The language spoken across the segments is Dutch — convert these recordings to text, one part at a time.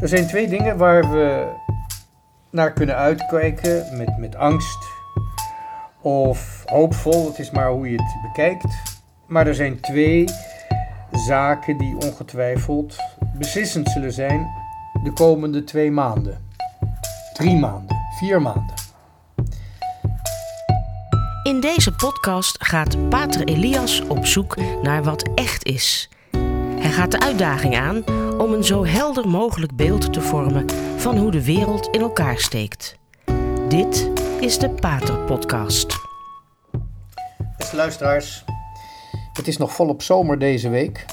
Er zijn twee dingen waar we naar kunnen uitkijken met, met angst of hoopvol. Het is maar hoe je het bekijkt. Maar er zijn twee zaken die ongetwijfeld beslissend zullen zijn de komende twee maanden. Drie maanden, vier maanden. In deze podcast gaat Pater Elias op zoek naar wat echt is. Hij gaat de uitdaging aan om een zo helder mogelijk beeld te vormen van hoe de wereld in elkaar steekt. Dit is de Pater Podcast. Beste luisteraars, het is nog volop zomer deze week.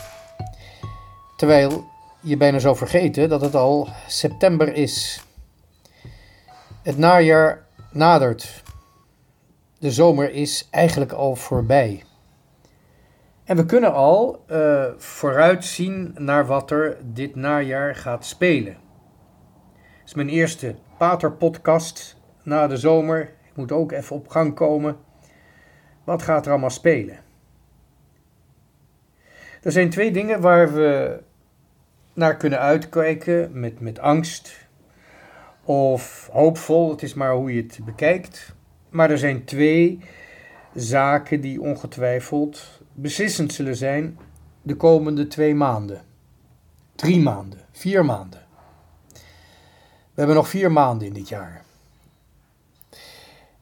Terwijl je bijna zou vergeten dat het al september is. Het najaar nadert. De zomer is eigenlijk al voorbij. En we kunnen al uh, vooruitzien naar wat er dit najaar gaat spelen. Het is mijn eerste Pater-podcast na de zomer. Ik moet ook even op gang komen. Wat gaat er allemaal spelen? Er zijn twee dingen waar we naar kunnen uitkijken met, met angst of hoopvol. Het is maar hoe je het bekijkt. Maar er zijn twee zaken die ongetwijfeld beslissend zullen zijn de komende twee maanden. Drie maanden, vier maanden. We hebben nog vier maanden in dit jaar.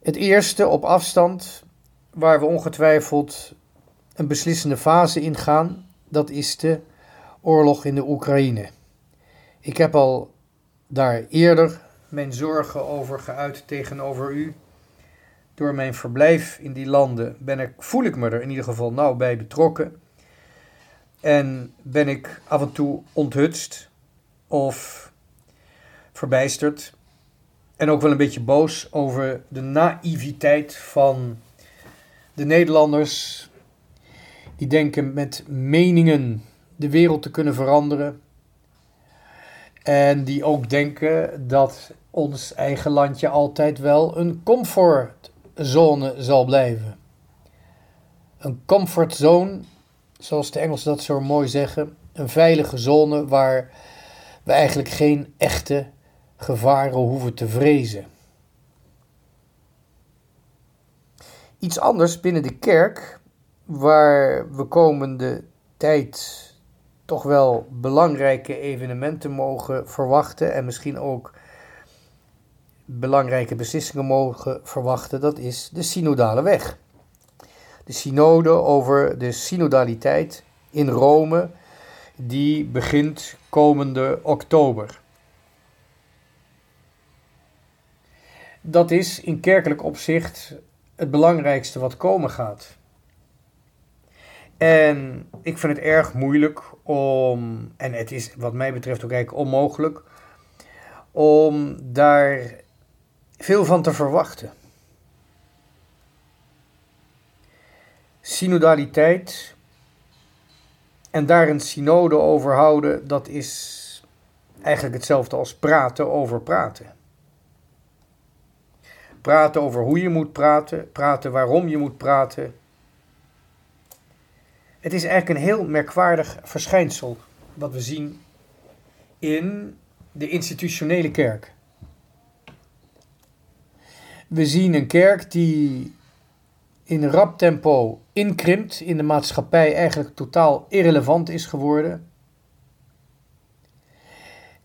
Het eerste op afstand, waar we ongetwijfeld een beslissende fase ingaan, dat is de oorlog in de Oekraïne. Ik heb al daar eerder mijn zorgen over geuit tegenover u door mijn verblijf in die landen ben ik, voel ik me er in ieder geval nauw bij betrokken. En ben ik af en toe onthutst of verbijsterd. En ook wel een beetje boos over de naïviteit van de Nederlanders. Die denken met meningen de wereld te kunnen veranderen. En die ook denken dat ons eigen landje altijd wel een comfort zone zal blijven. Een comfortzone, zoals de Engelsen dat zo mooi zeggen, een veilige zone waar we eigenlijk geen echte gevaren hoeven te vrezen. Iets anders binnen de kerk, waar we komende tijd toch wel belangrijke evenementen mogen verwachten en misschien ook belangrijke beslissingen mogen verwachten, dat is de synodale weg. De synode over de synodaliteit in Rome, die begint komende oktober. Dat is in kerkelijk opzicht het belangrijkste wat komen gaat. En ik vind het erg moeilijk om, en het is wat mij betreft ook eigenlijk onmogelijk, om daar veel van te verwachten. Synodaliteit en daar een synode over houden, dat is eigenlijk hetzelfde als praten over praten. Praten over hoe je moet praten, praten waarom je moet praten. Het is eigenlijk een heel merkwaardig verschijnsel wat we zien in de institutionele kerk. We zien een kerk die in rap tempo inkrimpt, in de maatschappij eigenlijk totaal irrelevant is geworden.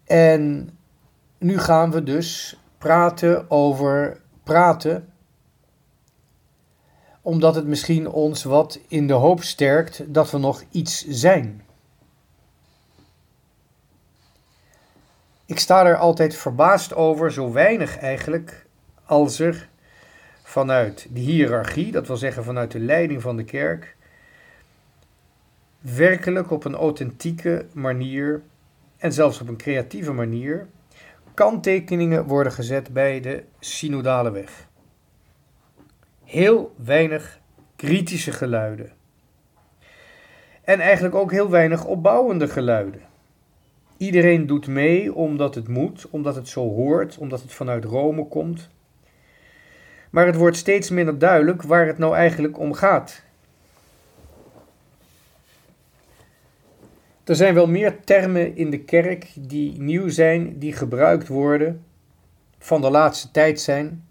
En nu gaan we dus praten over praten, omdat het misschien ons wat in de hoop sterkt dat we nog iets zijn. Ik sta er altijd verbaasd over, zo weinig eigenlijk, als er vanuit de hiërarchie, dat wil zeggen vanuit de leiding van de kerk, werkelijk op een authentieke manier en zelfs op een creatieve manier kanttekeningen worden gezet bij de synodale weg. Heel weinig kritische geluiden. En eigenlijk ook heel weinig opbouwende geluiden. Iedereen doet mee omdat het moet, omdat het zo hoort, omdat het vanuit Rome komt maar het wordt steeds minder duidelijk waar het nou eigenlijk om gaat. Er zijn wel meer termen in de kerk die nieuw zijn, die gebruikt worden, van de laatste tijd zijn,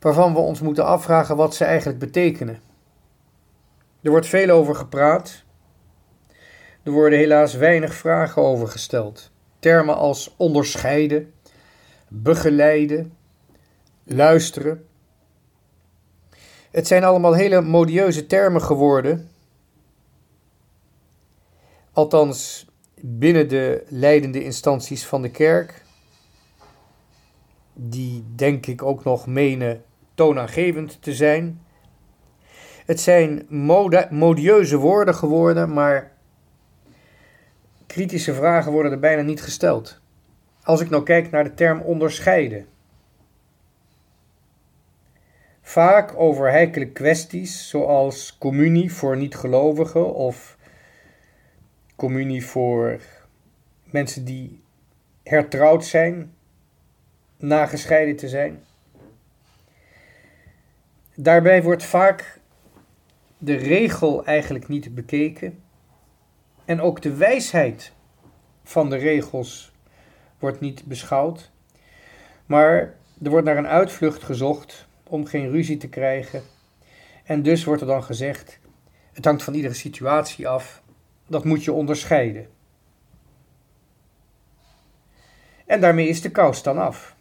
waarvan we ons moeten afvragen wat ze eigenlijk betekenen. Er wordt veel over gepraat. Er worden helaas weinig vragen over gesteld. Termen als onderscheiden, begeleiden, luisteren. Het zijn allemaal hele modieuze termen geworden. Althans, binnen de leidende instanties van de kerk, die denk ik ook nog menen toonaangevend te zijn. Het zijn modieuze woorden geworden, maar kritische vragen worden er bijna niet gesteld. Als ik nou kijk naar de term onderscheiden. Vaak over heikele kwesties zoals communie voor niet-gelovigen of communie voor mensen die hertrouwd zijn, nagescheiden te zijn. Daarbij wordt vaak de regel eigenlijk niet bekeken en ook de wijsheid van de regels wordt niet beschouwd, maar er wordt naar een uitvlucht gezocht om geen ruzie te krijgen. En dus wordt er dan gezegd: het hangt van iedere situatie af, dat moet je onderscheiden. En daarmee is de kous dan af.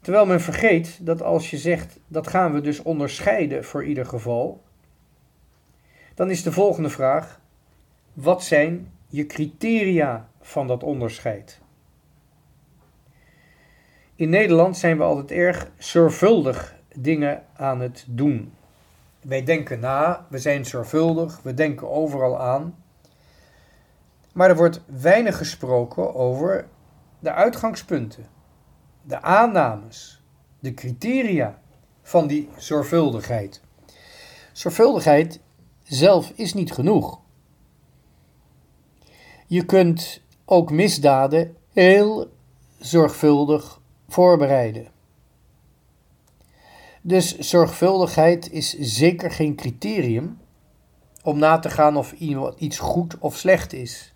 Terwijl men vergeet dat als je zegt dat gaan we dus onderscheiden voor ieder geval, dan is de volgende vraag: wat zijn je criteria van dat onderscheid? In Nederland zijn we altijd erg zorgvuldig dingen aan het doen. Wij denken na, we zijn zorgvuldig, we denken overal aan. Maar er wordt weinig gesproken over de uitgangspunten, de aannames, de criteria van die zorgvuldigheid. Zorgvuldigheid zelf is niet genoeg. Je kunt ook misdaden heel zorgvuldig voorbereiden. Dus zorgvuldigheid is zeker geen criterium om na te gaan of iets goed of slecht is.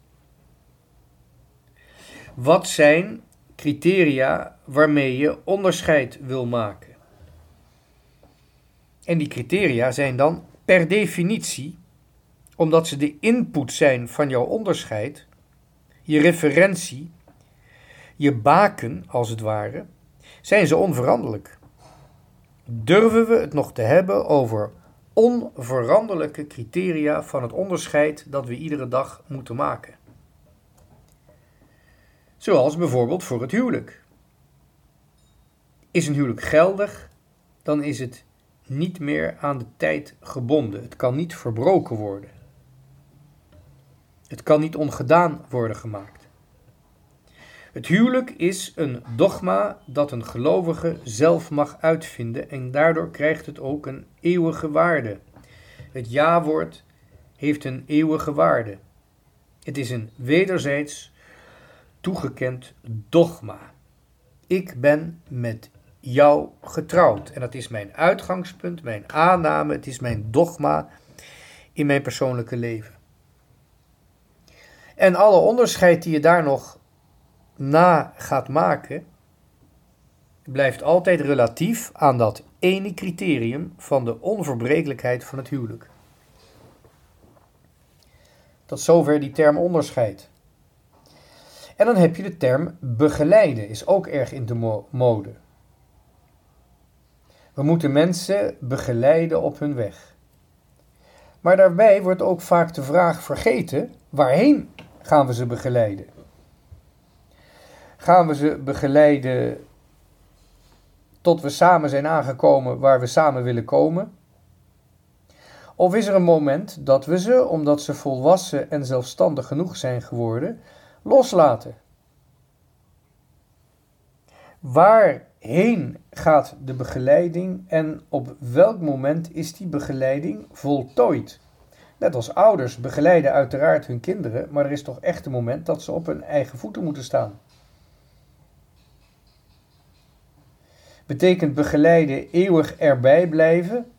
Wat zijn criteria waarmee je onderscheid wil maken? En die criteria zijn dan per definitie, omdat ze de input zijn van jouw onderscheid, je referentie, je baken als het ware, zijn ze onveranderlijk. Durven we het nog te hebben over onveranderlijke criteria van het onderscheid dat we iedere dag moeten maken? Zoals bijvoorbeeld voor het huwelijk. Is een huwelijk geldig, dan is het niet meer aan de tijd gebonden. Het kan niet verbroken worden. Het kan niet ongedaan worden gemaakt. Het huwelijk is een dogma dat een gelovige zelf mag uitvinden en daardoor krijgt het ook een eeuwige waarde. Het ja-woord heeft een eeuwige waarde. Het is een wederzijds toegekend dogma. Ik ben met jou getrouwd. En dat is mijn uitgangspunt, mijn aanname, het is mijn dogma in mijn persoonlijke leven. En alle onderscheid die je daar nog na gaat maken, blijft altijd relatief aan dat ene criterium van de onverbrekelijkheid van het huwelijk. Tot zover die term onderscheid. En dan heb je de term begeleiden, is ook erg in de mode. We moeten mensen begeleiden op hun weg. Maar daarbij wordt ook vaak de vraag vergeten: waarheen gaan we ze begeleiden? Gaan we ze begeleiden tot we samen zijn aangekomen waar we samen willen komen? Of is er een moment dat we ze, omdat ze volwassen en zelfstandig genoeg zijn geworden, loslaten? Waarheen gaat de begeleiding en op welk moment is die begeleiding voltooid? Net als ouders begeleiden uiteraard hun kinderen, maar er is toch echt een moment dat ze op hun eigen voeten moeten staan. Betekent begeleiden eeuwig erbij blijven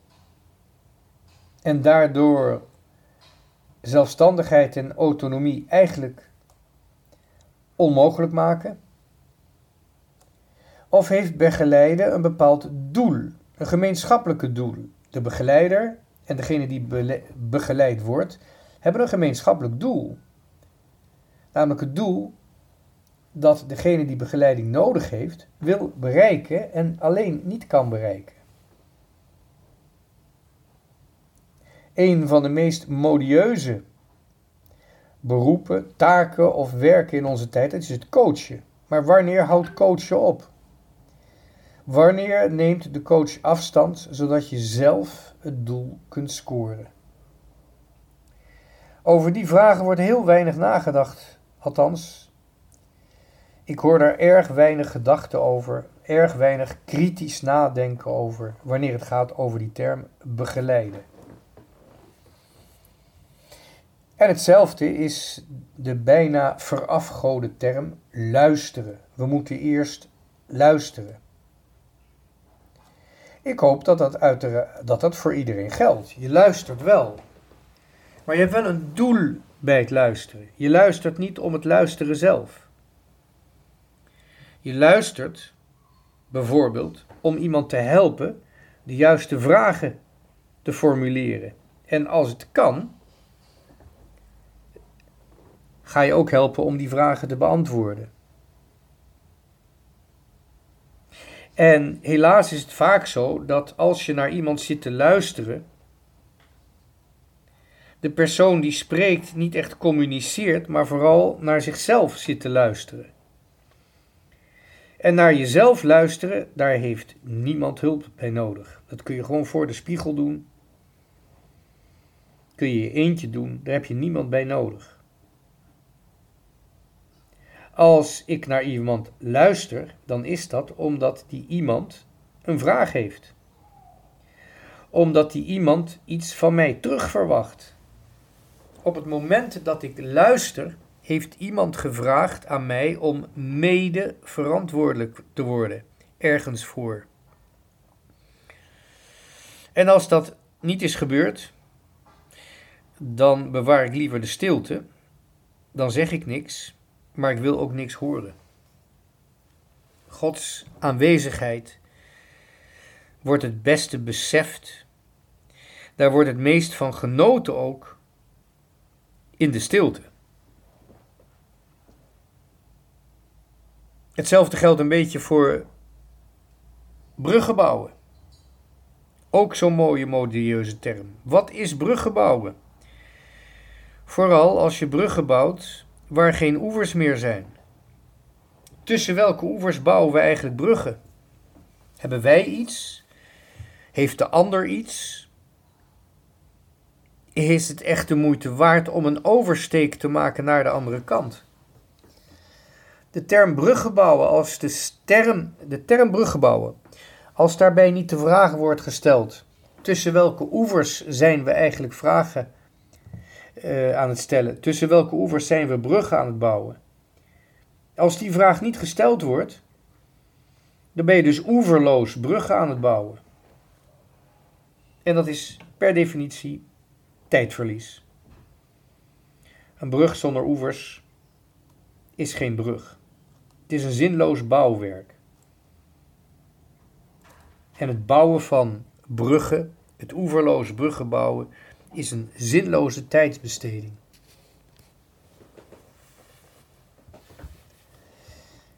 en daardoor zelfstandigheid en autonomie eigenlijk onmogelijk maken? Of heeft begeleiden een bepaald doel, een gemeenschappelijke doel? De begeleider en degene die begeleid wordt, hebben een gemeenschappelijk doel. Namelijk het doel dat degene die begeleiding nodig heeft, wil bereiken en alleen niet kan bereiken. Een van de meest modieuze beroepen, taken of werken in onze tijd, is het coachen. Maar wanneer houdt coachen op? Wanneer neemt de coach afstand zodat je zelf het doel kunt scoren? Over die vragen wordt heel weinig nagedacht. Althans, ik hoor daar erg weinig gedachten over, erg weinig kritisch nadenken over wanneer het gaat over die term begeleiden. En hetzelfde is de bijna verafgode term luisteren. We moeten eerst luisteren. Ik hoop dat dat, dat dat voor iedereen geldt. Je luistert wel. Maar je hebt wel een doel bij het luisteren. Je luistert niet om het luisteren zelf. Je luistert bijvoorbeeld om iemand te helpen de juiste vragen te formuleren. En als het kan, ga je ook helpen om die vragen te beantwoorden. En helaas is het vaak zo dat als je naar iemand zit te luisteren, de persoon die spreekt niet echt communiceert, maar vooral naar zichzelf zit te luisteren. En naar jezelf luisteren, daar heeft niemand hulp bij nodig. Dat kun je gewoon voor de spiegel doen. Kun je je eentje doen, daar heb je niemand bij nodig. Als ik naar iemand luister, dan is dat omdat die iemand een vraag heeft. Omdat die iemand iets van mij terug verwacht. Op het moment dat ik luister, heeft iemand gevraagd aan mij om mede verantwoordelijk te worden, ergens voor. En als dat niet is gebeurd, dan bewaar ik liever de stilte, dan zeg ik niks maar ik wil ook niks horen. Gods aanwezigheid wordt het beste beseft. Daar wordt het meest van genoten ook in de stilte. Hetzelfde geldt een beetje voor bruggen bouwen. Ook zo'n mooie modieuze term. Wat is bruggen bouwen? Vooral als je bruggen bouwt waar geen oevers meer zijn. Tussen welke oevers bouwen we eigenlijk bruggen? Hebben wij iets? Heeft de ander iets? Is het echt de moeite waard om een oversteek te maken naar de andere kant? De term bruggebouwen als de, term, de term bruggebouwen, als daarbij niet de vraag wordt gesteld tussen welke oevers zijn we eigenlijk vragen uh, aan het stellen. Tussen welke oevers zijn we bruggen aan het bouwen? Als die vraag niet gesteld wordt, dan ben je dus oeverloos bruggen aan het bouwen. En dat is per definitie tijdverlies. Een brug zonder oevers is geen brug. Het is een zinloos bouwwerk. En het bouwen van bruggen, het oeverloos bruggen bouwen, is een zinloze tijdsbesteding.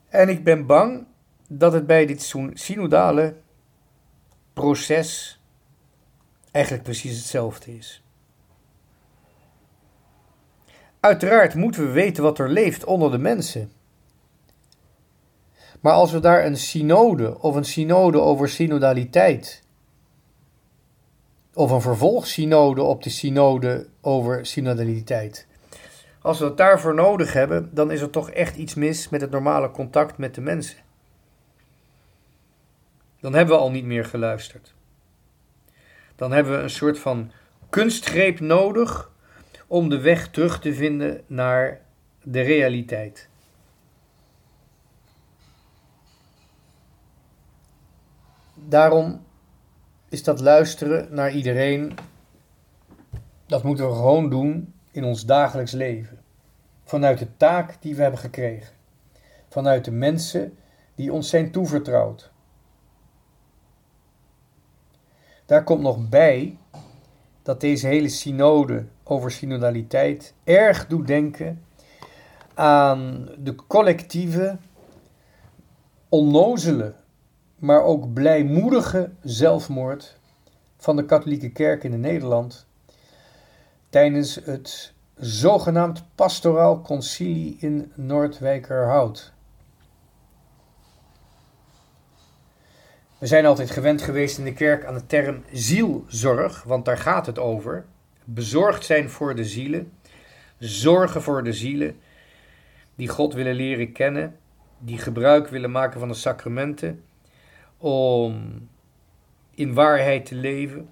En ik ben bang dat het bij dit synodale proces eigenlijk precies hetzelfde is. Uiteraard moeten we weten wat er leeft onder de mensen. Maar als we daar een synode of een synode over synodaliteit of een vervolgsynode op de synode over synodaliteit. Als we het daarvoor nodig hebben, dan is er toch echt iets mis met het normale contact met de mensen. Dan hebben we al niet meer geluisterd. Dan hebben we een soort van kunstgreep nodig om de weg terug te vinden naar de realiteit. Daarom is dat luisteren naar iedereen. Dat moeten we gewoon doen in ons dagelijks leven. Vanuit de taak die we hebben gekregen. Vanuit de mensen die ons zijn toevertrouwd. Daar komt nog bij dat deze hele synode over synodaliteit erg doet denken aan de collectieve, onnozele, maar ook blijmoedige zelfmoord van de katholieke kerk in Nederland tijdens het zogenaamd pastoraal concilie in Noordwijkerhout. We zijn altijd gewend geweest in de kerk aan de term zielzorg, want daar gaat het over. Bezorgd zijn voor de zielen, zorgen voor de zielen die God willen leren kennen, die gebruik willen maken van de sacramenten om in waarheid te leven,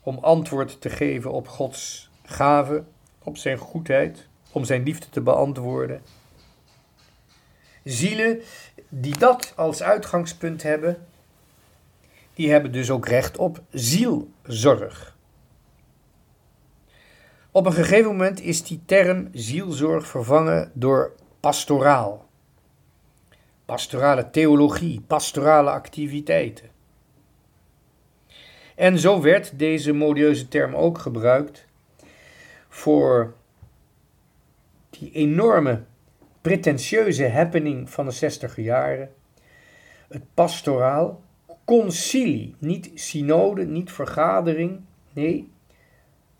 om antwoord te geven op Gods gave, op zijn goedheid, om zijn liefde te beantwoorden. Zielen die dat als uitgangspunt hebben, die hebben dus ook recht op zielzorg. Op een gegeven moment is die term zielzorg vervangen door pastoraal. Pastorale theologie, pastorale activiteiten. En zo werd deze modieuze term ook gebruikt voor die enorme pretentieuze happening van de zestiger jaren. Het pastoraal concilie, niet synode, niet vergadering, nee,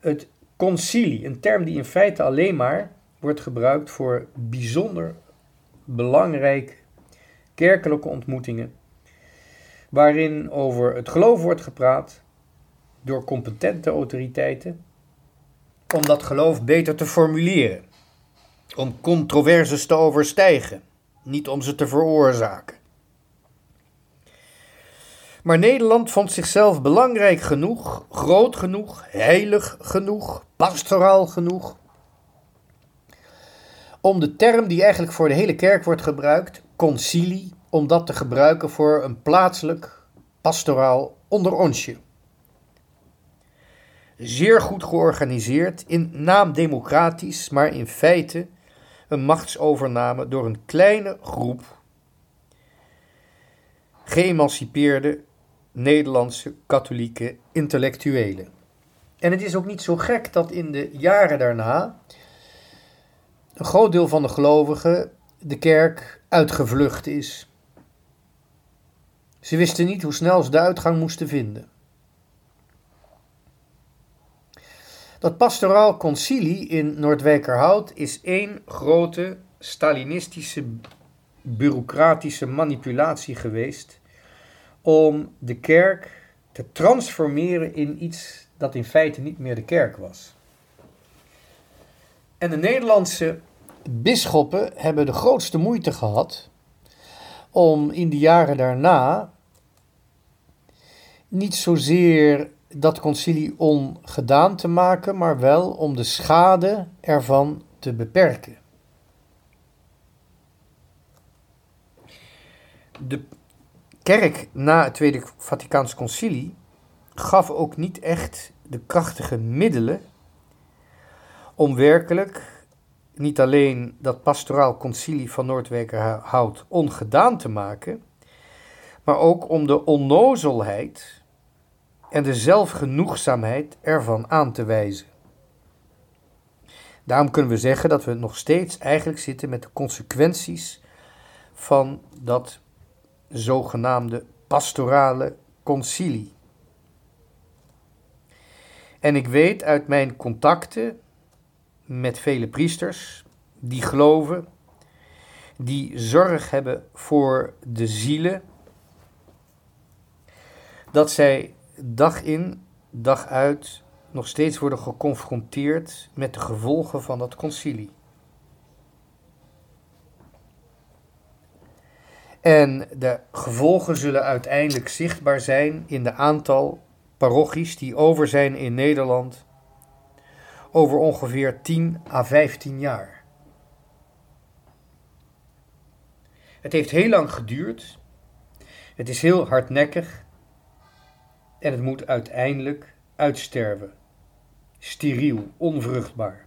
het concilie, een term die in feite alleen maar wordt gebruikt voor bijzonder belangrijke kerkelijke ontmoetingen, waarin over het geloof wordt gepraat door competente autoriteiten, om dat geloof beter te formuleren, om controverses te overstijgen, niet om ze te veroorzaken. Maar Nederland vond zichzelf belangrijk genoeg, groot genoeg, heilig genoeg, pastoraal genoeg, om de term die eigenlijk voor de hele kerk wordt gebruikt, concilie, om dat te gebruiken voor een plaatselijk pastoraal onderonsje. Zeer goed georganiseerd, in naam democratisch, maar in feite een machtsovername door een kleine groep geëmancipeerde Nederlandse katholieke intellectuelen. En het is ook niet zo gek dat in de jaren daarna een groot deel van de gelovigen de kerk uitgevlucht is. Ze wisten niet hoe snel ze de uitgang moesten vinden. Dat pastoraal concilie in Noordwijkerhout is één grote Stalinistische bureaucratische manipulatie geweest om de kerk te transformeren in iets dat in feite niet meer de kerk was. En de Nederlandse bisschoppen hebben de grootste moeite gehad om in de jaren daarna niet zozeer dat concilie ongedaan te maken, maar wel om de schade ervan te beperken. De kerk na het Tweede Vaticaans Concilie gaf ook niet echt de krachtige middelen om werkelijk niet alleen dat pastoraal concilie van Noordwijkerhout ongedaan te maken, maar ook om de onnozelheid en de zelfgenoegzaamheid ervan aan te wijzen. Daarom kunnen we zeggen dat we nog steeds eigenlijk zitten met de consequenties van dat zogenaamde pastorale concilie. En ik weet uit mijn contacten met vele priesters die geloven, die zorg hebben voor de zielen, dat zij dag in, dag uit nog steeds worden geconfronteerd met de gevolgen van dat concilie. En de gevolgen zullen uiteindelijk zichtbaar zijn in de aantal parochies die over zijn in Nederland over ongeveer 10 à 15 jaar. Het heeft heel lang geduurd, het is heel hardnekkig en het moet uiteindelijk uitsterven. Steriel, onvruchtbaar.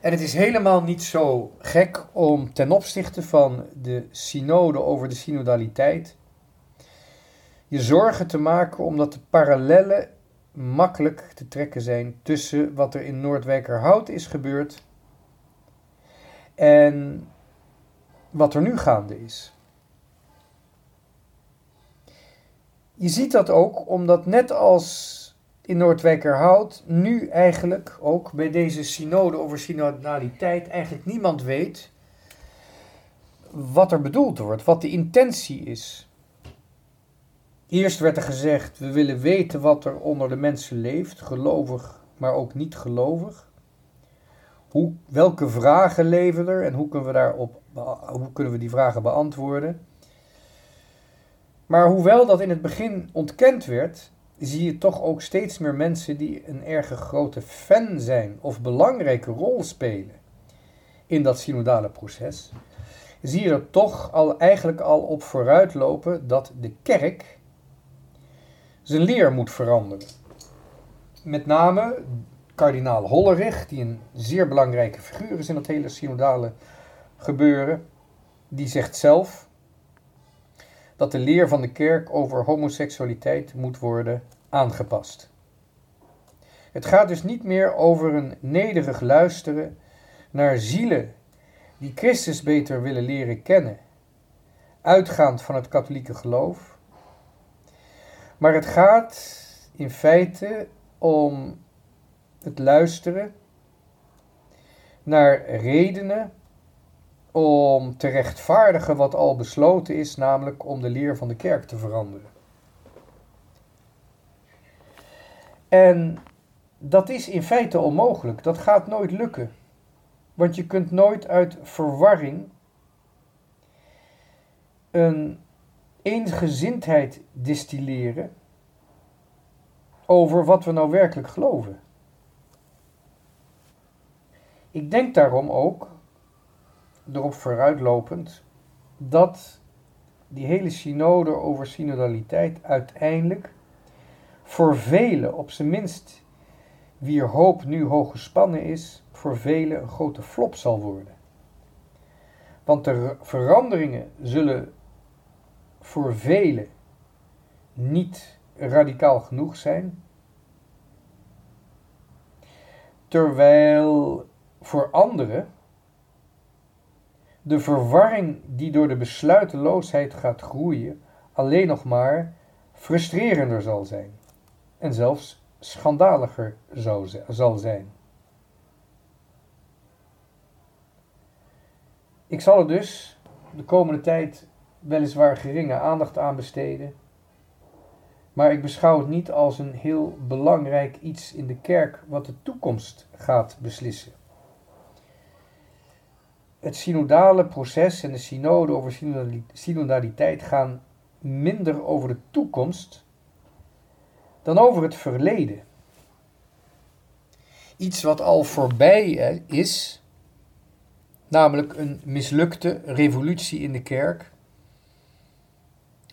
En het is helemaal niet zo gek om ten opzichte van de synode over de synodaliteit je zorgen te maken omdat de parallellen makkelijk te trekken zijn tussen wat er in Noordwijkerhout is gebeurd en wat er nu gaande is. Je ziet dat ook omdat net als in Noordwijkerhout nu eigenlijk ook bij deze synode over synodaliteit eigenlijk niemand weet wat er bedoeld wordt, wat de intentie is. Eerst werd er gezegd, we willen weten wat er onder de mensen leeft, gelovig, maar ook niet gelovig. Hoe, welke vragen leven er en hoe kunnen, we daarop, hoe kunnen we die vragen beantwoorden? Maar hoewel dat in het begin ontkend werd, zie je toch ook steeds meer mensen die een erg grote fan zijn of belangrijke rol spelen in dat synodale proces. Zie je er toch al eigenlijk al op vooruitlopen dat de kerk zijn leer moet veranderen. Met name kardinaal Hollerich, die een zeer belangrijke figuur is in dat hele synodale gebeuren, die zegt zelf dat de leer van de kerk over homoseksualiteit moet worden aangepast. Het gaat dus niet meer over een nederig luisteren naar zielen die Christus beter willen leren kennen, uitgaand van het katholieke geloof. Maar het gaat in feite om het luisteren naar redenen om te rechtvaardigen wat al besloten is, namelijk om de leer van de kerk te veranderen. En dat is in feite onmogelijk. Dat gaat nooit lukken. Want je kunt nooit uit verwarring een eensgezindheid distilleren over wat we nou werkelijk geloven. Ik denk daarom ook, erop vooruitlopend, dat die hele synode over synodaliteit uiteindelijk voor velen, op zijn minst wier hoop nu hoog gespannen is, voor velen een grote flop zal worden. Want de veranderingen zullen voor velen niet radicaal genoeg zijn, terwijl voor anderen de verwarring die door de besluiteloosheid gaat groeien alleen nog maar frustrerender zal zijn en zelfs schandaliger zal zijn. Ik zal er dus de komende tijd weliswaar geringe aandacht aan besteden, maar ik beschouw het niet als een heel belangrijk iets in de kerk wat de toekomst gaat beslissen. Het synodale proces en de synode over synodaliteit gaan minder over de toekomst dan over het verleden. Iets wat al voorbij is, namelijk een mislukte revolutie in de kerk.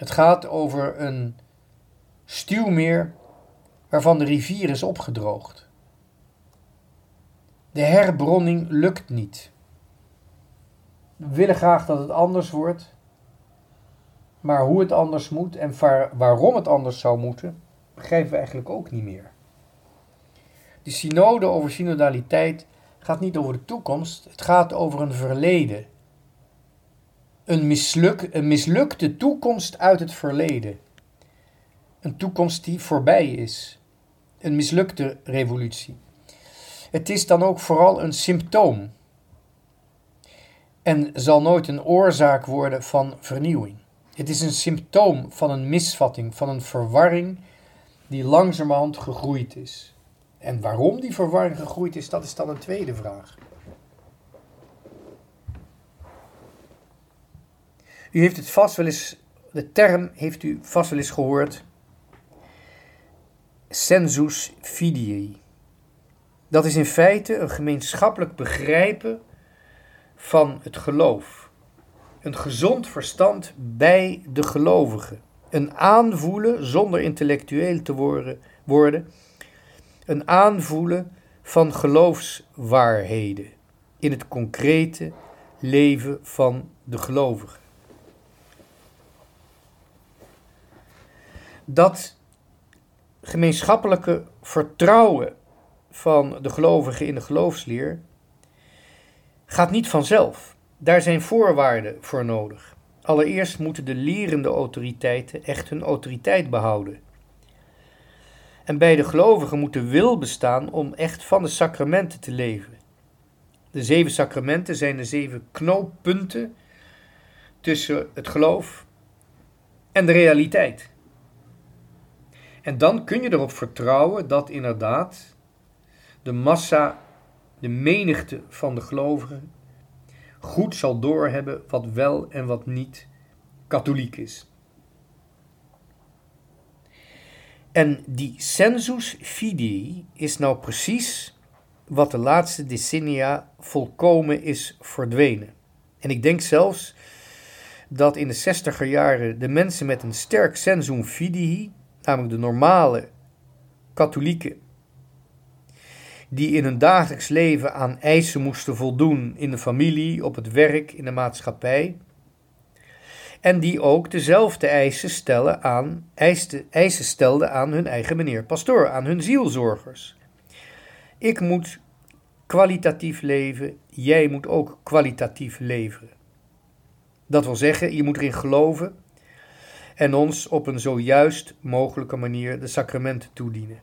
Het gaat over een stuwmeer waarvan de rivier is opgedroogd. De herbronning lukt niet. We willen graag dat het anders wordt, maar hoe het anders moet en waarom het anders zou moeten, begrijpen we eigenlijk ook niet meer. De synode over synodaliteit gaat niet over de toekomst, het gaat over een verleden. Een, misluk, een mislukte toekomst uit het verleden. Een toekomst die voorbij is. Een mislukte revolutie. Het is dan ook vooral een symptoom. En zal nooit een oorzaak worden van vernieuwing. Het is een symptoom van een misvatting, van een verwarring die langzamerhand gegroeid is. En waarom die verwarring gegroeid is, dat is dan een tweede vraag. U heeft het vast wel eens, de term heeft u vast wel eens gehoord. Sensus fidei. Dat is in feite een gemeenschappelijk begrijpen van het geloof. Een gezond verstand bij de gelovigen een aanvoelen zonder intellectueel te worden, een aanvoelen van geloofswaarheden. in het concrete leven van de gelovigen. Dat gemeenschappelijke vertrouwen van de gelovigen in de geloofsleer gaat niet vanzelf. Daar zijn voorwaarden voor nodig. Allereerst moeten de lerende autoriteiten echt hun autoriteit behouden. En bij de gelovigen moet de wil bestaan om echt van de sacramenten te leven. De zeven sacramenten zijn de zeven knooppunten tussen het geloof en de realiteit. En dan kun je erop vertrouwen dat inderdaad de massa, de menigte van de gelovigen, goed zal doorhebben wat wel en wat niet katholiek is. En die sensus fidei is nou precies wat de laatste decennia volkomen is verdwenen. En ik denk zelfs dat in de zestiger jaren de mensen met een sterk sensum fidei, namelijk de normale katholieken, die in hun dagelijks leven aan eisen moesten voldoen in de familie, op het werk, in de maatschappij, en die ook dezelfde eisen, stellen aan, eisen, stelden aan hun eigen meneer pastoor, aan hun zielzorgers. Ik moet kwalitatief leven, jij moet ook kwalitatief leveren. Dat wil zeggen, je moet erin geloven en ons op een zo juist mogelijke manier de sacramenten toedienen.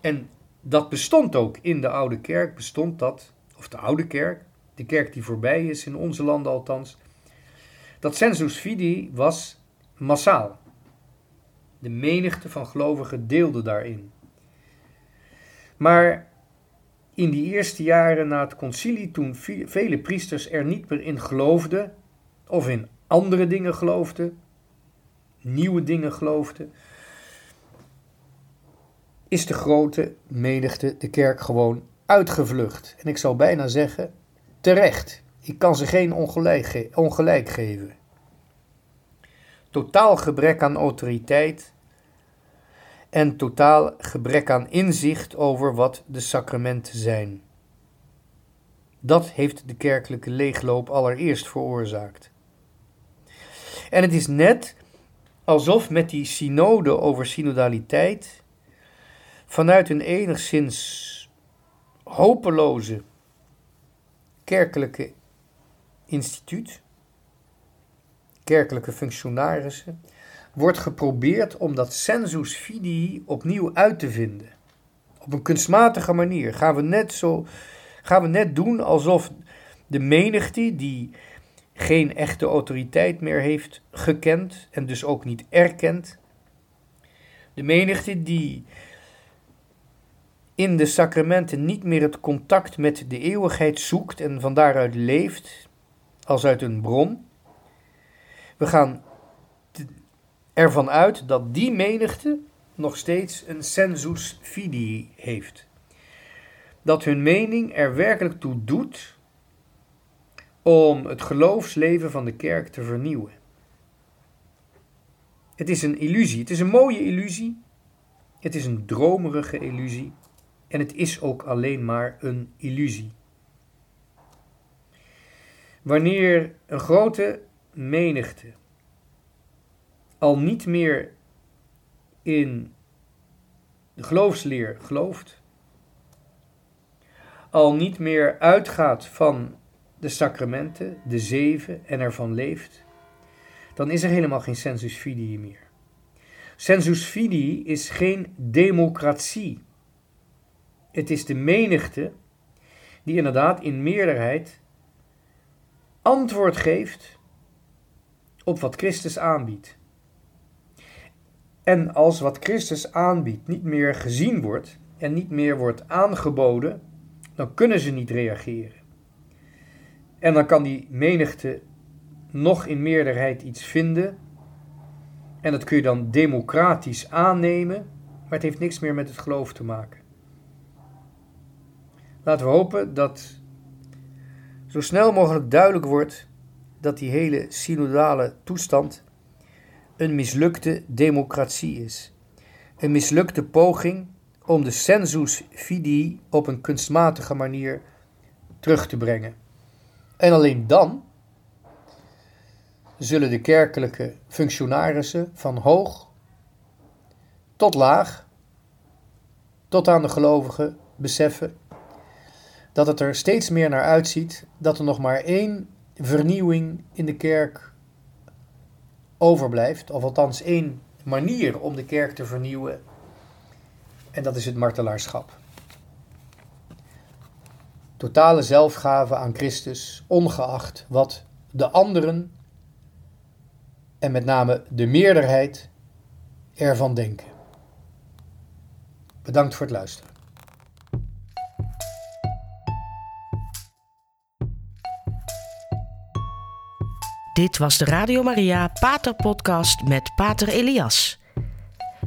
En dat bestond ook in de oude kerk, bestond dat, of de oude kerk, de kerk die voorbij is, in onze landen althans, dat sensus fidei was massaal. De menigte van gelovigen deelde daarin. Maar in die eerste jaren na het concilie, toen vele priesters er niet meer in geloofden, of in andere dingen geloofden, nieuwe dingen geloofden, is de grote menigte de kerk gewoon uitgevlucht. En ik zou bijna zeggen, terecht. Ik kan ze geen ongelijk, ge ongelijk geven. Totaal gebrek aan autoriteit en totaal gebrek aan inzicht over wat de sacramenten zijn. Dat heeft de kerkelijke leegloop allereerst veroorzaakt. En het is net alsof met die synode over synodaliteit vanuit een enigszins hopeloze kerkelijke instituut, kerkelijke functionarissen, wordt geprobeerd om dat sensus fidei opnieuw uit te vinden. Op een kunstmatige manier gaan we net, zo, gaan we net doen alsof de menigte die geen echte autoriteit meer heeft gekend en dus ook niet erkend, de menigte die in de sacramenten niet meer het contact met de eeuwigheid zoekt en van daaruit leeft als uit een bron. We gaan ervan uit dat die menigte nog steeds een sensus fidei heeft. Dat hun mening er werkelijk toe doet om het geloofsleven van de kerk te vernieuwen. Het is een illusie. Het is een mooie illusie. Het is een dromerige illusie. En het is ook alleen maar een illusie. Wanneer een grote menigte al niet meer in de geloofsleer gelooft, al niet meer uitgaat van de sacramenten, de zeven, en ervan leeft, dan is er helemaal geen sensus fidei meer. Sensus fidei is geen democratie. Het is de menigte die inderdaad in meerderheid antwoord geeft op wat Christus aanbiedt. En als wat Christus aanbiedt niet meer gezien wordt en niet meer wordt aangeboden, dan kunnen ze niet reageren. En dan kan die menigte nog in meerderheid iets vinden. En dat kun je dan democratisch aannemen, maar het heeft niks meer met het geloof te maken. Laten we hopen dat zo snel mogelijk duidelijk wordt dat die hele synodale toestand een mislukte democratie is. Een mislukte poging om de sensus fidei op een kunstmatige manier terug te brengen. En alleen dan zullen de kerkelijke functionarissen van hoog tot laag, tot aan de gelovigen beseffen dat het er steeds meer naar uitziet dat er nog maar één vernieuwing in de kerk overblijft, of althans één manier om de kerk te vernieuwen, en dat is het martelaarschap. Totale zelfgave aan Christus, ongeacht wat de anderen en met name de meerderheid ervan denken. Bedankt voor het luisteren. Dit was de Radio Maria Pater Podcast met Pater Elias.